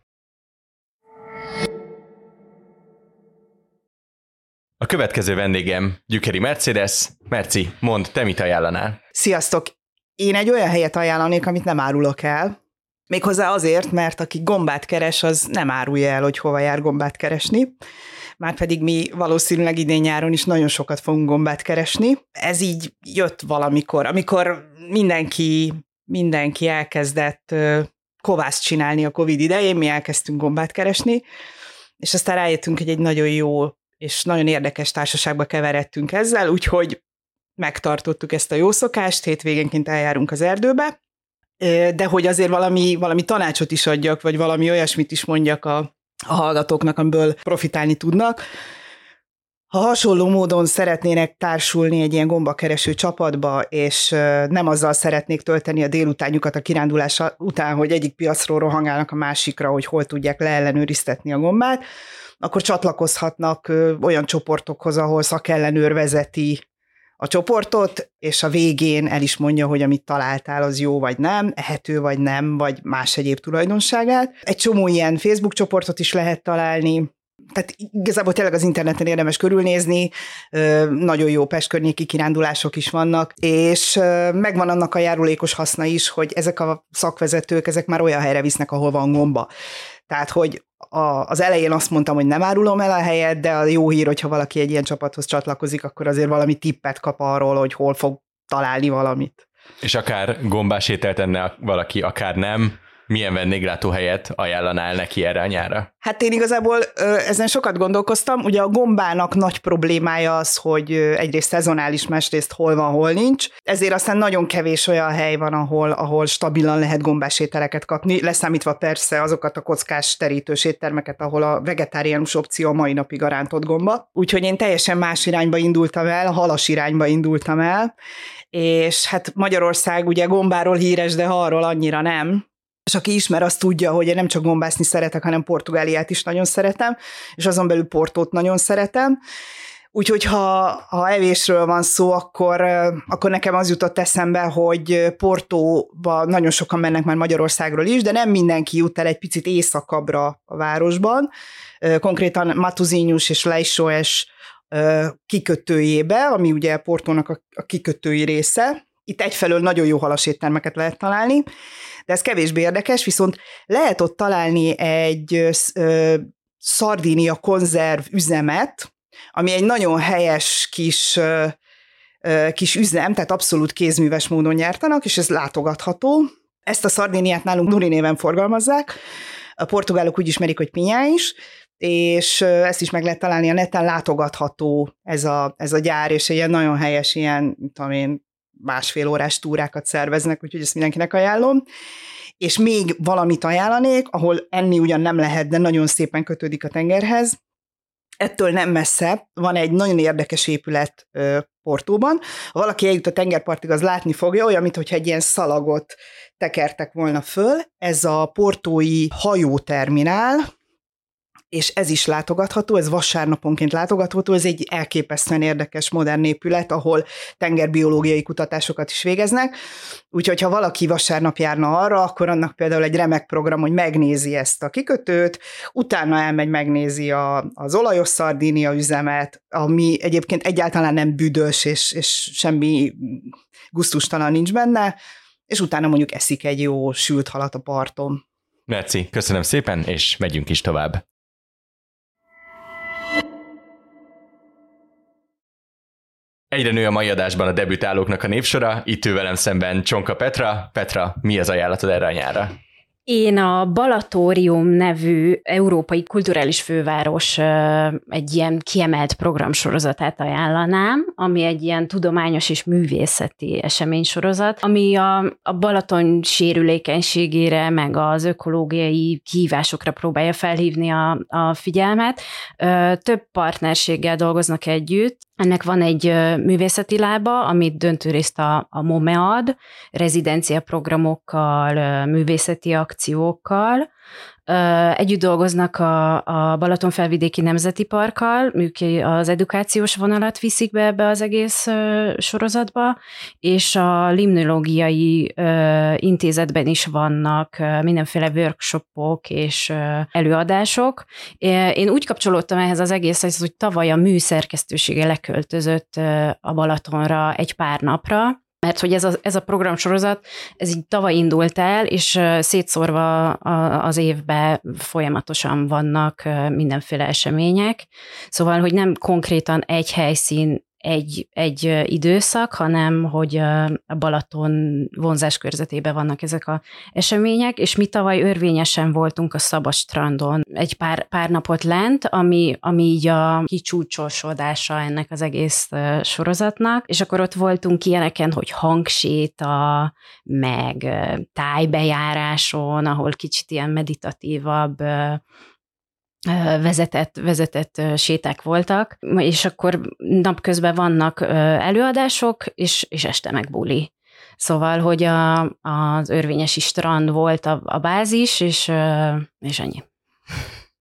A következő vendégem Gyükeri Mercedes. Merci, mond, te mit ajánlanál? Sziasztok! Én egy olyan helyet ajánlanék, amit nem árulok el, Méghozzá azért, mert aki gombát keres, az nem árulja el, hogy hova jár gombát keresni. Márpedig mi valószínűleg idén nyáron is nagyon sokat fogunk gombát keresni. Ez így jött valamikor, amikor mindenki, mindenki elkezdett kovászt csinálni a Covid idején, mi elkezdtünk gombát keresni, és aztán rájöttünk, hogy egy nagyon jó és nagyon érdekes társaságba keveredtünk ezzel, úgyhogy megtartottuk ezt a jó szokást, hétvégénként eljárunk az erdőbe, de hogy azért valami, valami tanácsot is adjak, vagy valami olyasmit is mondjak a, a hallgatóknak, amiből profitálni tudnak. Ha hasonló módon szeretnének társulni egy ilyen gombakereső csapatba, és nem azzal szeretnék tölteni a délutánjukat a kirándulás után, hogy egyik piacról rohangálnak a másikra, hogy hol tudják leellenőriztetni a gombát, akkor csatlakozhatnak olyan csoportokhoz, ahol szakellenőr vezeti a csoportot, és a végén el is mondja, hogy amit találtál, az jó vagy nem, ehető vagy nem, vagy más egyéb tulajdonságát. Egy csomó ilyen Facebook csoportot is lehet találni, tehát igazából tényleg az interneten érdemes körülnézni, nagyon jó pestkörnyéki kirándulások is vannak, és megvan annak a járulékos haszna is, hogy ezek a szakvezetők, ezek már olyan helyre visznek, ahol van gomba. Tehát, hogy a, az elején azt mondtam, hogy nem árulom el a helyet, de a jó hír, hogyha valaki egy ilyen csapathoz csatlakozik, akkor azért valami tippet kap arról, hogy hol fog találni valamit. És akár gombás ételt enne valaki, akár nem, milyen vendéglátóhelyet ajánlanál neki erre a nyára? Hát én igazából ezen sokat gondolkoztam. Ugye a gombának nagy problémája az, hogy egyrészt szezonális, másrészt hol van, hol nincs. Ezért aztán nagyon kevés olyan hely van, ahol, ahol stabilan lehet gombás ételeket kapni, leszámítva persze azokat a kockás terítős éttermeket, ahol a vegetáriánus opció a mai napig a rántott gomba. Úgyhogy én teljesen más irányba indultam el, a halas irányba indultam el, és hát Magyarország ugye gombáról híres, de arról annyira nem, és aki ismer, azt tudja, hogy én nem csak gombászni szeretek, hanem Portugáliát is nagyon szeretem, és azon belül Portót nagyon szeretem. Úgyhogy ha, ha evésről van szó, akkor, akkor nekem az jutott eszembe, hogy Portóba nagyon sokan mennek már Magyarországról is, de nem mindenki jut el egy picit északabbra a városban. Konkrétan Matuzinhos és Leixoes kikötőjébe, ami ugye Portónak a kikötői része. Itt egyfelől nagyon jó halaséttermeket lehet találni, de ez kevésbé érdekes, viszont lehet ott találni egy szardínia konzerv üzemet, ami egy nagyon helyes kis kis üzem, tehát abszolút kézműves módon nyertanak, és ez látogatható. Ezt a szardíniát nálunk Nuri néven forgalmazzák, a portugálok úgy ismerik, hogy pinyá is, és ezt is meg lehet találni a neten, látogatható ez a, ez a gyár, és egy ilyen nagyon helyes, ilyen, tudom én, másfél órás túrákat szerveznek, úgyhogy ezt mindenkinek ajánlom. És még valamit ajánlanék, ahol enni ugyan nem lehet, de nagyon szépen kötődik a tengerhez. Ettől nem messze van egy nagyon érdekes épület Portóban. Ha valaki eljut a tengerpartig, az látni fogja, olyan, mintha egy ilyen szalagot tekertek volna föl. Ez a portói hajóterminál, és ez is látogatható, ez vasárnaponként látogatható, ez egy elképesztően érdekes modern épület, ahol tengerbiológiai kutatásokat is végeznek, úgyhogy ha valaki vasárnap járna arra, akkor annak például egy remek program, hogy megnézi ezt a kikötőt, utána elmegy, megnézi a, az olajos szardínia üzemet, ami egyébként egyáltalán nem büdös, és, és semmi guztustalan nincs benne, és utána mondjuk eszik egy jó sült halat a parton. Merci, köszönöm szépen, és megyünk is tovább. Egyre nő a mai adásban a debütálóknak a névsora, itt ül velem szemben Csonka Petra. Petra, mi az ajánlatod erre a nyára? Én a Balatórium nevű európai kulturális főváros egy ilyen kiemelt programsorozatát ajánlanám, ami egy ilyen tudományos és művészeti eseménysorozat, ami a, a Balaton sérülékenységére, meg az ökológiai kihívásokra próbálja felhívni a, a figyelmet. Több partnerséggel dolgoznak együtt, ennek van egy művészeti lába, amit döntő részt a, a MOME ad, rezidencia programokkal, művészeti akciókkal. Együtt dolgoznak a, a Balatonfelvidéki Nemzeti Parkkal, ők az edukációs vonalat viszik be ebbe az egész sorozatba, és a limnológiai intézetben is vannak mindenféle workshopok és előadások. Én úgy kapcsolódtam ehhez az egészhez, hogy tavaly a műszerkesztősége leköltözött a Balatonra egy pár napra, mert hogy ez a, ez a programsorozat, ez így tavaly indult el, és szétszórva az évben folyamatosan vannak mindenféle események, szóval, hogy nem konkrétan egy helyszín egy, egy időszak, hanem hogy a Balaton vonzás körzetében vannak ezek a események, és mi tavaly örvényesen voltunk a Szabad strandon. Egy pár, pár napot lent, ami, ami így a kicsúcsosodása ennek az egész sorozatnak, és akkor ott voltunk ilyeneken, hogy hangséta, meg tájbejáráson, ahol kicsit ilyen meditatívabb vezetett, vezetett séták voltak, és akkor napközben vannak előadások, és, és este meg buli. Szóval, hogy a, az örvényesi strand volt a, a bázis, és, és ennyi.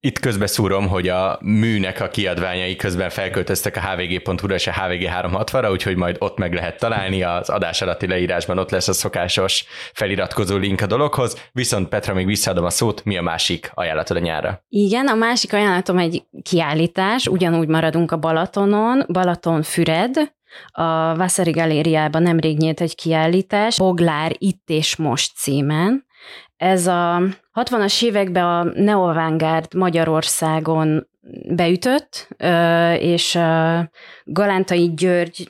Itt közbeszúrom, hogy a műnek a kiadványai közben felköltöztek a hvg.hu-ra és a hvg 360-ra, úgyhogy majd ott meg lehet találni, az adás alatti leírásban ott lesz a szokásos feliratkozó link a dologhoz, viszont Petra, még visszaadom a szót, mi a másik ajánlatod a nyára? Igen, a másik ajánlatom egy kiállítás, ugyanúgy maradunk a Balatonon, Balaton Füred, a Vasszari Galériában nemrég nyílt egy kiállítás, Boglár itt és most címen, ez a 60-as években a neovangárd Magyarországon beütött, és Galántai György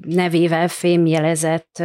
nevével fémjelezett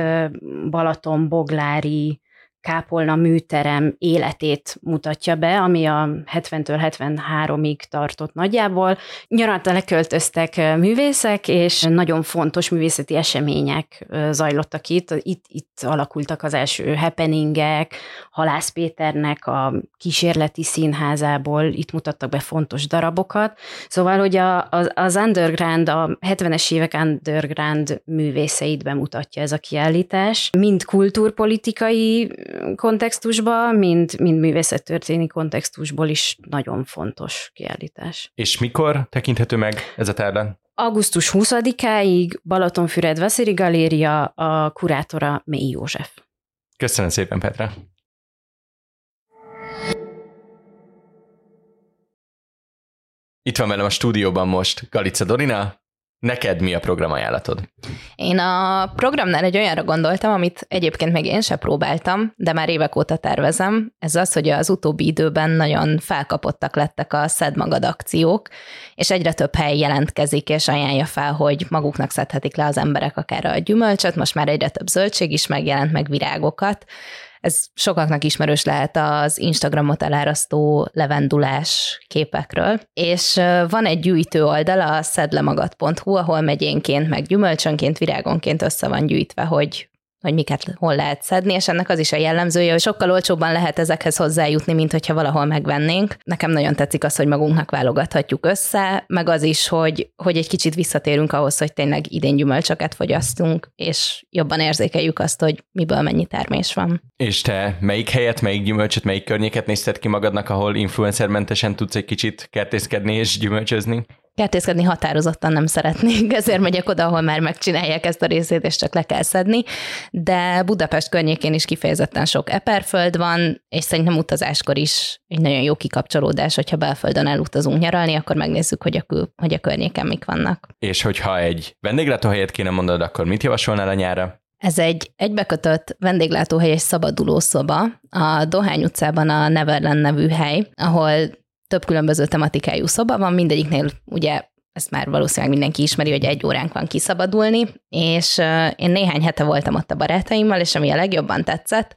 Balaton-Boglári kápolna műterem életét mutatja be, ami a 70-től 73-ig tartott nagyjából. Nyaranta leköltöztek művészek, és nagyon fontos művészeti események zajlottak itt. Itt, itt alakultak az első happeningek, Halász Péternek a kísérleti színházából itt mutattak be fontos darabokat. Szóval, hogy a, az, az underground, a 70-es évek underground művészeit bemutatja ez a kiállítás. Mind kultúrpolitikai kontextusban, mind, mind művészettörténeti kontextusból is nagyon fontos kiállítás. És mikor tekinthető meg ez a tárlan? Augusztus 20-áig Balatonfüred Vasziri Galéria, a kurátora Mély József. Köszönöm szépen, Petra! Itt van velem a stúdióban most Galica Dorina, Neked mi a programajánlatod? Én a programnál egy olyanra gondoltam, amit egyébként még én sem próbáltam, de már évek óta tervezem. Ez az, hogy az utóbbi időben nagyon felkapottak lettek a Szed Magad akciók, és egyre több hely jelentkezik, és ajánlja fel, hogy maguknak szedhetik le az emberek akár a gyümölcsöt, most már egyre több zöldség is megjelent, meg virágokat. Ez sokaknak ismerős lehet az Instagramot elárasztó levendulás képekről. És van egy gyűjtő oldal, a szedlemagad.hu, ahol megyénként, meg gyümölcsönként, virágonként össze van gyűjtve, hogy hogy miket hol lehet szedni, és ennek az is a jellemzője, hogy sokkal olcsóbban lehet ezekhez hozzájutni, mint hogyha valahol megvennénk. Nekem nagyon tetszik az, hogy magunknak válogathatjuk össze, meg az is, hogy, hogy egy kicsit visszatérünk ahhoz, hogy tényleg idén gyümölcsöket fogyasztunk, és jobban érzékeljük azt, hogy miből mennyi termés van. És te melyik helyet, melyik gyümölcsöt, melyik környéket nézted ki magadnak, ahol influencermentesen tudsz egy kicsit kertészkedni és gyümölcsözni? Kertészkedni határozottan nem szeretnék, ezért megyek oda, ahol már megcsinálják ezt a részét, és csak le kell szedni, de Budapest környékén is kifejezetten sok eperföld van, és szerintem utazáskor is egy nagyon jó kikapcsolódás, hogyha belföldön elutazunk nyaralni, akkor megnézzük, hogy a, kül, hogy a környéken mik vannak. És hogyha egy vendéglátóhelyet kéne mondod, akkor mit javasolnál a nyára? Ez egy egybekötött vendéglátóhely, egy szabadulószoba a Dohány utcában a Neverland nevű hely, ahol több különböző tematikájú szoba van, mindegyiknél ugye ezt már valószínűleg mindenki ismeri, hogy egy óránk van kiszabadulni, és én néhány hete voltam ott a barátaimmal, és ami a legjobban tetszett,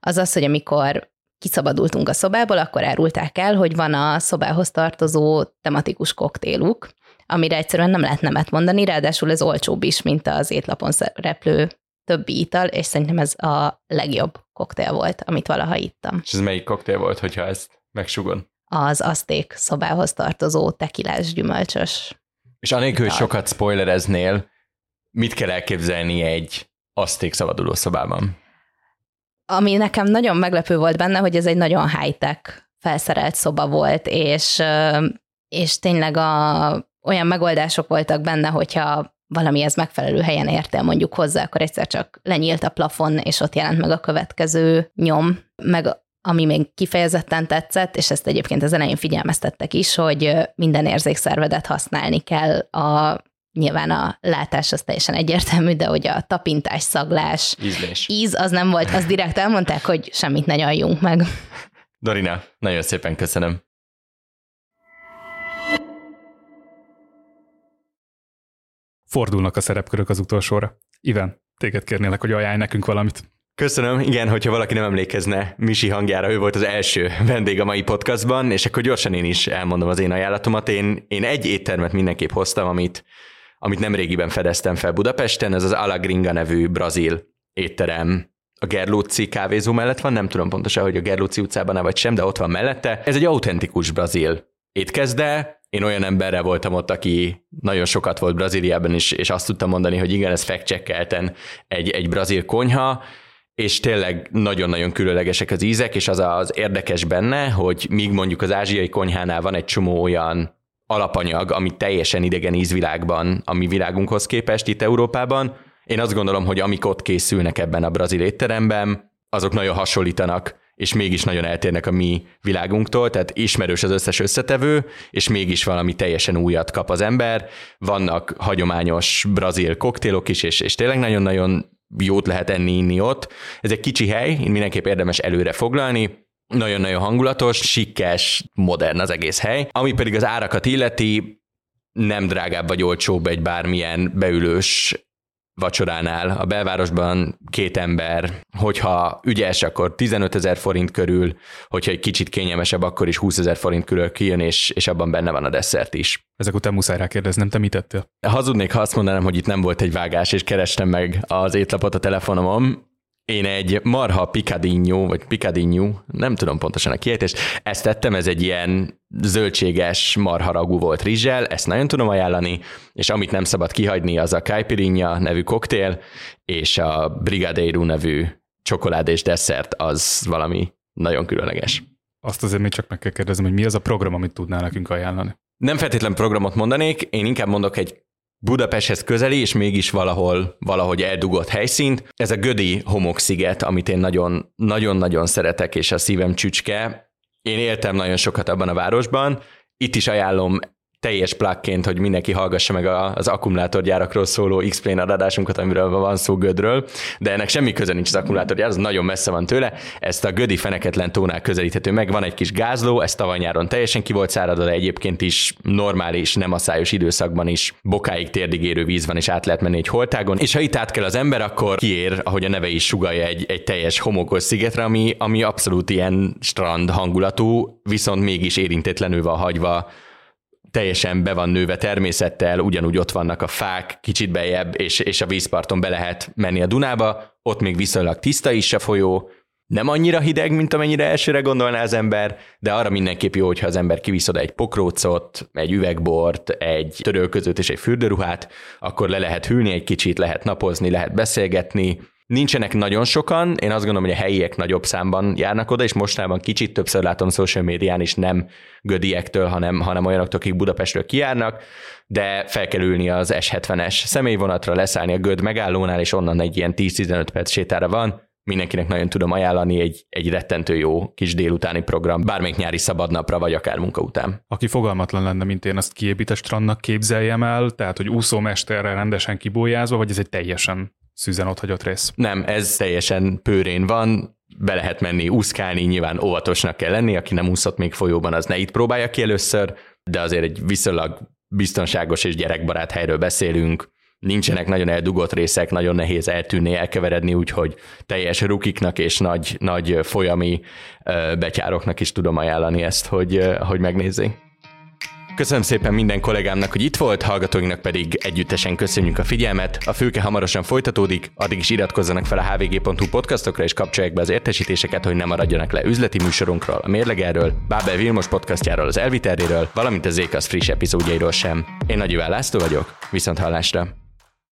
az az, hogy amikor kiszabadultunk a szobából, akkor árulták el, hogy van a szobához tartozó tematikus koktéluk, amire egyszerűen nem lehet nemet mondani, ráadásul ez olcsóbb is, mint az étlapon szereplő többi ital, és szerintem ez a legjobb koktél volt, amit valaha ittam. És ez melyik koktél volt, hogyha ezt megsugod? Az aszték szobához tartozó tekilás gyümölcsös. És anélkül, hogy sokat spoilereznél, mit kell elképzelni egy aszték szabaduló szobában? Ami nekem nagyon meglepő volt benne, hogy ez egy nagyon high-tech felszerelt szoba volt, és, és tényleg a, olyan megoldások voltak benne, hogyha valamihez megfelelő helyen értél mondjuk hozzá, akkor egyszer csak lenyílt a plafon, és ott jelent meg a következő nyom, meg ami még kifejezetten tetszett, és ezt egyébként az elején figyelmeztettek is, hogy minden érzékszervedet használni kell a nyilván a látás az teljesen egyértelmű, de hogy a tapintás, szaglás, Ízlés. íz az nem volt, az direkt elmondták, hogy semmit ne nyaljunk meg. Dorina, nagyon szépen köszönöm. Fordulnak a szerepkörök az utolsóra. Iven, téged kérnélek, hogy ajánlj nekünk valamit. Köszönöm. Igen, hogyha valaki nem emlékezne Misi hangjára, ő volt az első vendég a mai podcastban, és akkor gyorsan én is elmondom az én ajánlatomat. Én, én egy éttermet mindenképp hoztam, amit, amit nem régiben fedeztem fel Budapesten, ez az Alagringa nevű brazil étterem a Gerlóci kávézó mellett van, nem tudom pontosan, hogy a Gerlóci utcában vagy sem, de ott van mellette. Ez egy autentikus brazil étkezde, én olyan emberrel voltam ott, aki nagyon sokat volt Brazíliában is, és azt tudtam mondani, hogy igen, ez fact egy, egy brazil konyha, és tényleg nagyon-nagyon különlegesek az ízek, és az az érdekes benne, hogy míg mondjuk az ázsiai konyhánál van egy csomó olyan alapanyag, ami teljesen idegen ízvilágban, a mi világunkhoz képest itt Európában, én azt gondolom, hogy amik ott készülnek ebben a brazil étteremben, azok nagyon hasonlítanak és mégis nagyon eltérnek a mi világunktól, tehát ismerős az összes összetevő, és mégis valami teljesen újat kap az ember. Vannak hagyományos brazil koktélok is, és, és tényleg nagyon-nagyon jót lehet enni, inni ott. Ez egy kicsi hely, mindenképp érdemes előre foglalni, nagyon-nagyon hangulatos, sikkes, modern az egész hely. Ami pedig az árakat illeti, nem drágább vagy olcsóbb egy bármilyen beülős vacsoránál a belvárosban két ember, hogyha ügyes, akkor 15 ezer forint körül, hogyha egy kicsit kényelmesebb, akkor is 20 ezer forint körül kijön, és, és abban benne van a desszert is. Ezek után muszáj rákérdeznem, te mit tettél? Hazudnék, ha azt mondanám, hogy itt nem volt egy vágás, és kerestem meg az étlapot a telefonomon, én egy marha picadinho, vagy picadinho, nem tudom pontosan a kiejtést, ezt tettem, ez egy ilyen zöldséges marharagú volt rizsel, ezt nagyon tudom ajánlani, és amit nem szabad kihagyni, az a caipirinha nevű koktél, és a brigadeiro nevű csokolád és desszert, az valami nagyon különleges. Azt azért még csak meg kell kérdezem, hogy mi az a program, amit tudnál nekünk ajánlani? Nem feltétlen programot mondanék, én inkább mondok egy Budapesthez közeli, és mégis valahol, valahogy eldugott helyszínt. Ez a Gödi homoksziget, amit én nagyon, nagyon-nagyon szeretek, és a szívem csücske. Én éltem nagyon sokat abban a városban. Itt is ajánlom teljes plakként, hogy mindenki hallgassa meg az akkumulátorgyárakról szóló X-Plane adásunkat, amiről van szó Gödről, de ennek semmi köze nincs az akkumulátorgyár, az nagyon messze van tőle. Ezt a Gödi feneketlen tónál közelíthető meg, van egy kis gázló, ez tavaly nyáron teljesen ki volt száradva, de egyébként is normális, nem asszályos időszakban is bokáig térdig érő víz van, és át lehet menni egy holtágon. És ha itt át kell az ember, akkor kiér, ahogy a neve is sugalja, egy, egy teljes homokos szigetre, ami, ami abszolút ilyen strand hangulatú, viszont mégis érintetlenül van hagyva teljesen be van nőve természettel, ugyanúgy ott vannak a fák, kicsit bejebb, és, és a vízparton be lehet menni a Dunába, ott még viszonylag tiszta is a folyó, nem annyira hideg, mint amennyire elsőre gondolná az ember, de arra mindenképp jó, hogyha az ember kivisz oda egy pokrócot, egy üvegbort, egy törölközőt és egy fürdőruhát, akkor le lehet hűlni egy kicsit, lehet napozni, lehet beszélgetni, Nincsenek nagyon sokan, én azt gondolom, hogy a helyiek nagyobb számban járnak oda, és mostában kicsit többször látom social médián is nem gödiektől, hanem, hanem olyanoktól, akik Budapestről kijárnak, de fel kell ülni az S70-es személyvonatra, leszállni a göd megállónál, és onnan egy ilyen 10-15 perc sétára van, mindenkinek nagyon tudom ajánlani egy, egy rettentő jó kis délutáni program, bármelyik nyári szabadnapra, vagy akár munka után. Aki fogalmatlan lenne, mint én, azt kiépít a strandnak képzeljem el, tehát hogy úszómesterrel rendesen kibójázva, vagy ez egy teljesen szűzen ott hagyott rész. Nem, ez teljesen pőrén van, be lehet menni úszkálni, nyilván óvatosnak kell lenni, aki nem úszott még folyóban, az ne itt próbálja ki először, de azért egy viszonylag biztonságos és gyerekbarát helyről beszélünk, nincsenek nagyon eldugott részek, nagyon nehéz eltűnni, elkeveredni, úgyhogy teljes rukiknak és nagy, nagy folyami betyároknak is tudom ajánlani ezt, hogy, hogy megnézzék. Köszönöm szépen minden kollégámnak, hogy itt volt, hallgatóinknak pedig együttesen köszönjük a figyelmet. A főke hamarosan folytatódik, addig is iratkozzanak fel a hvg.hu podcastokra és kapcsolják be az értesítéseket, hogy ne maradjanak le üzleti műsorunkról, a mérlegerről, Bábel Vilmos podcastjáról, az Elviterréről, valamint az Zékasz friss epizódjairól sem. Én Nagy László vagyok, viszont hallásra!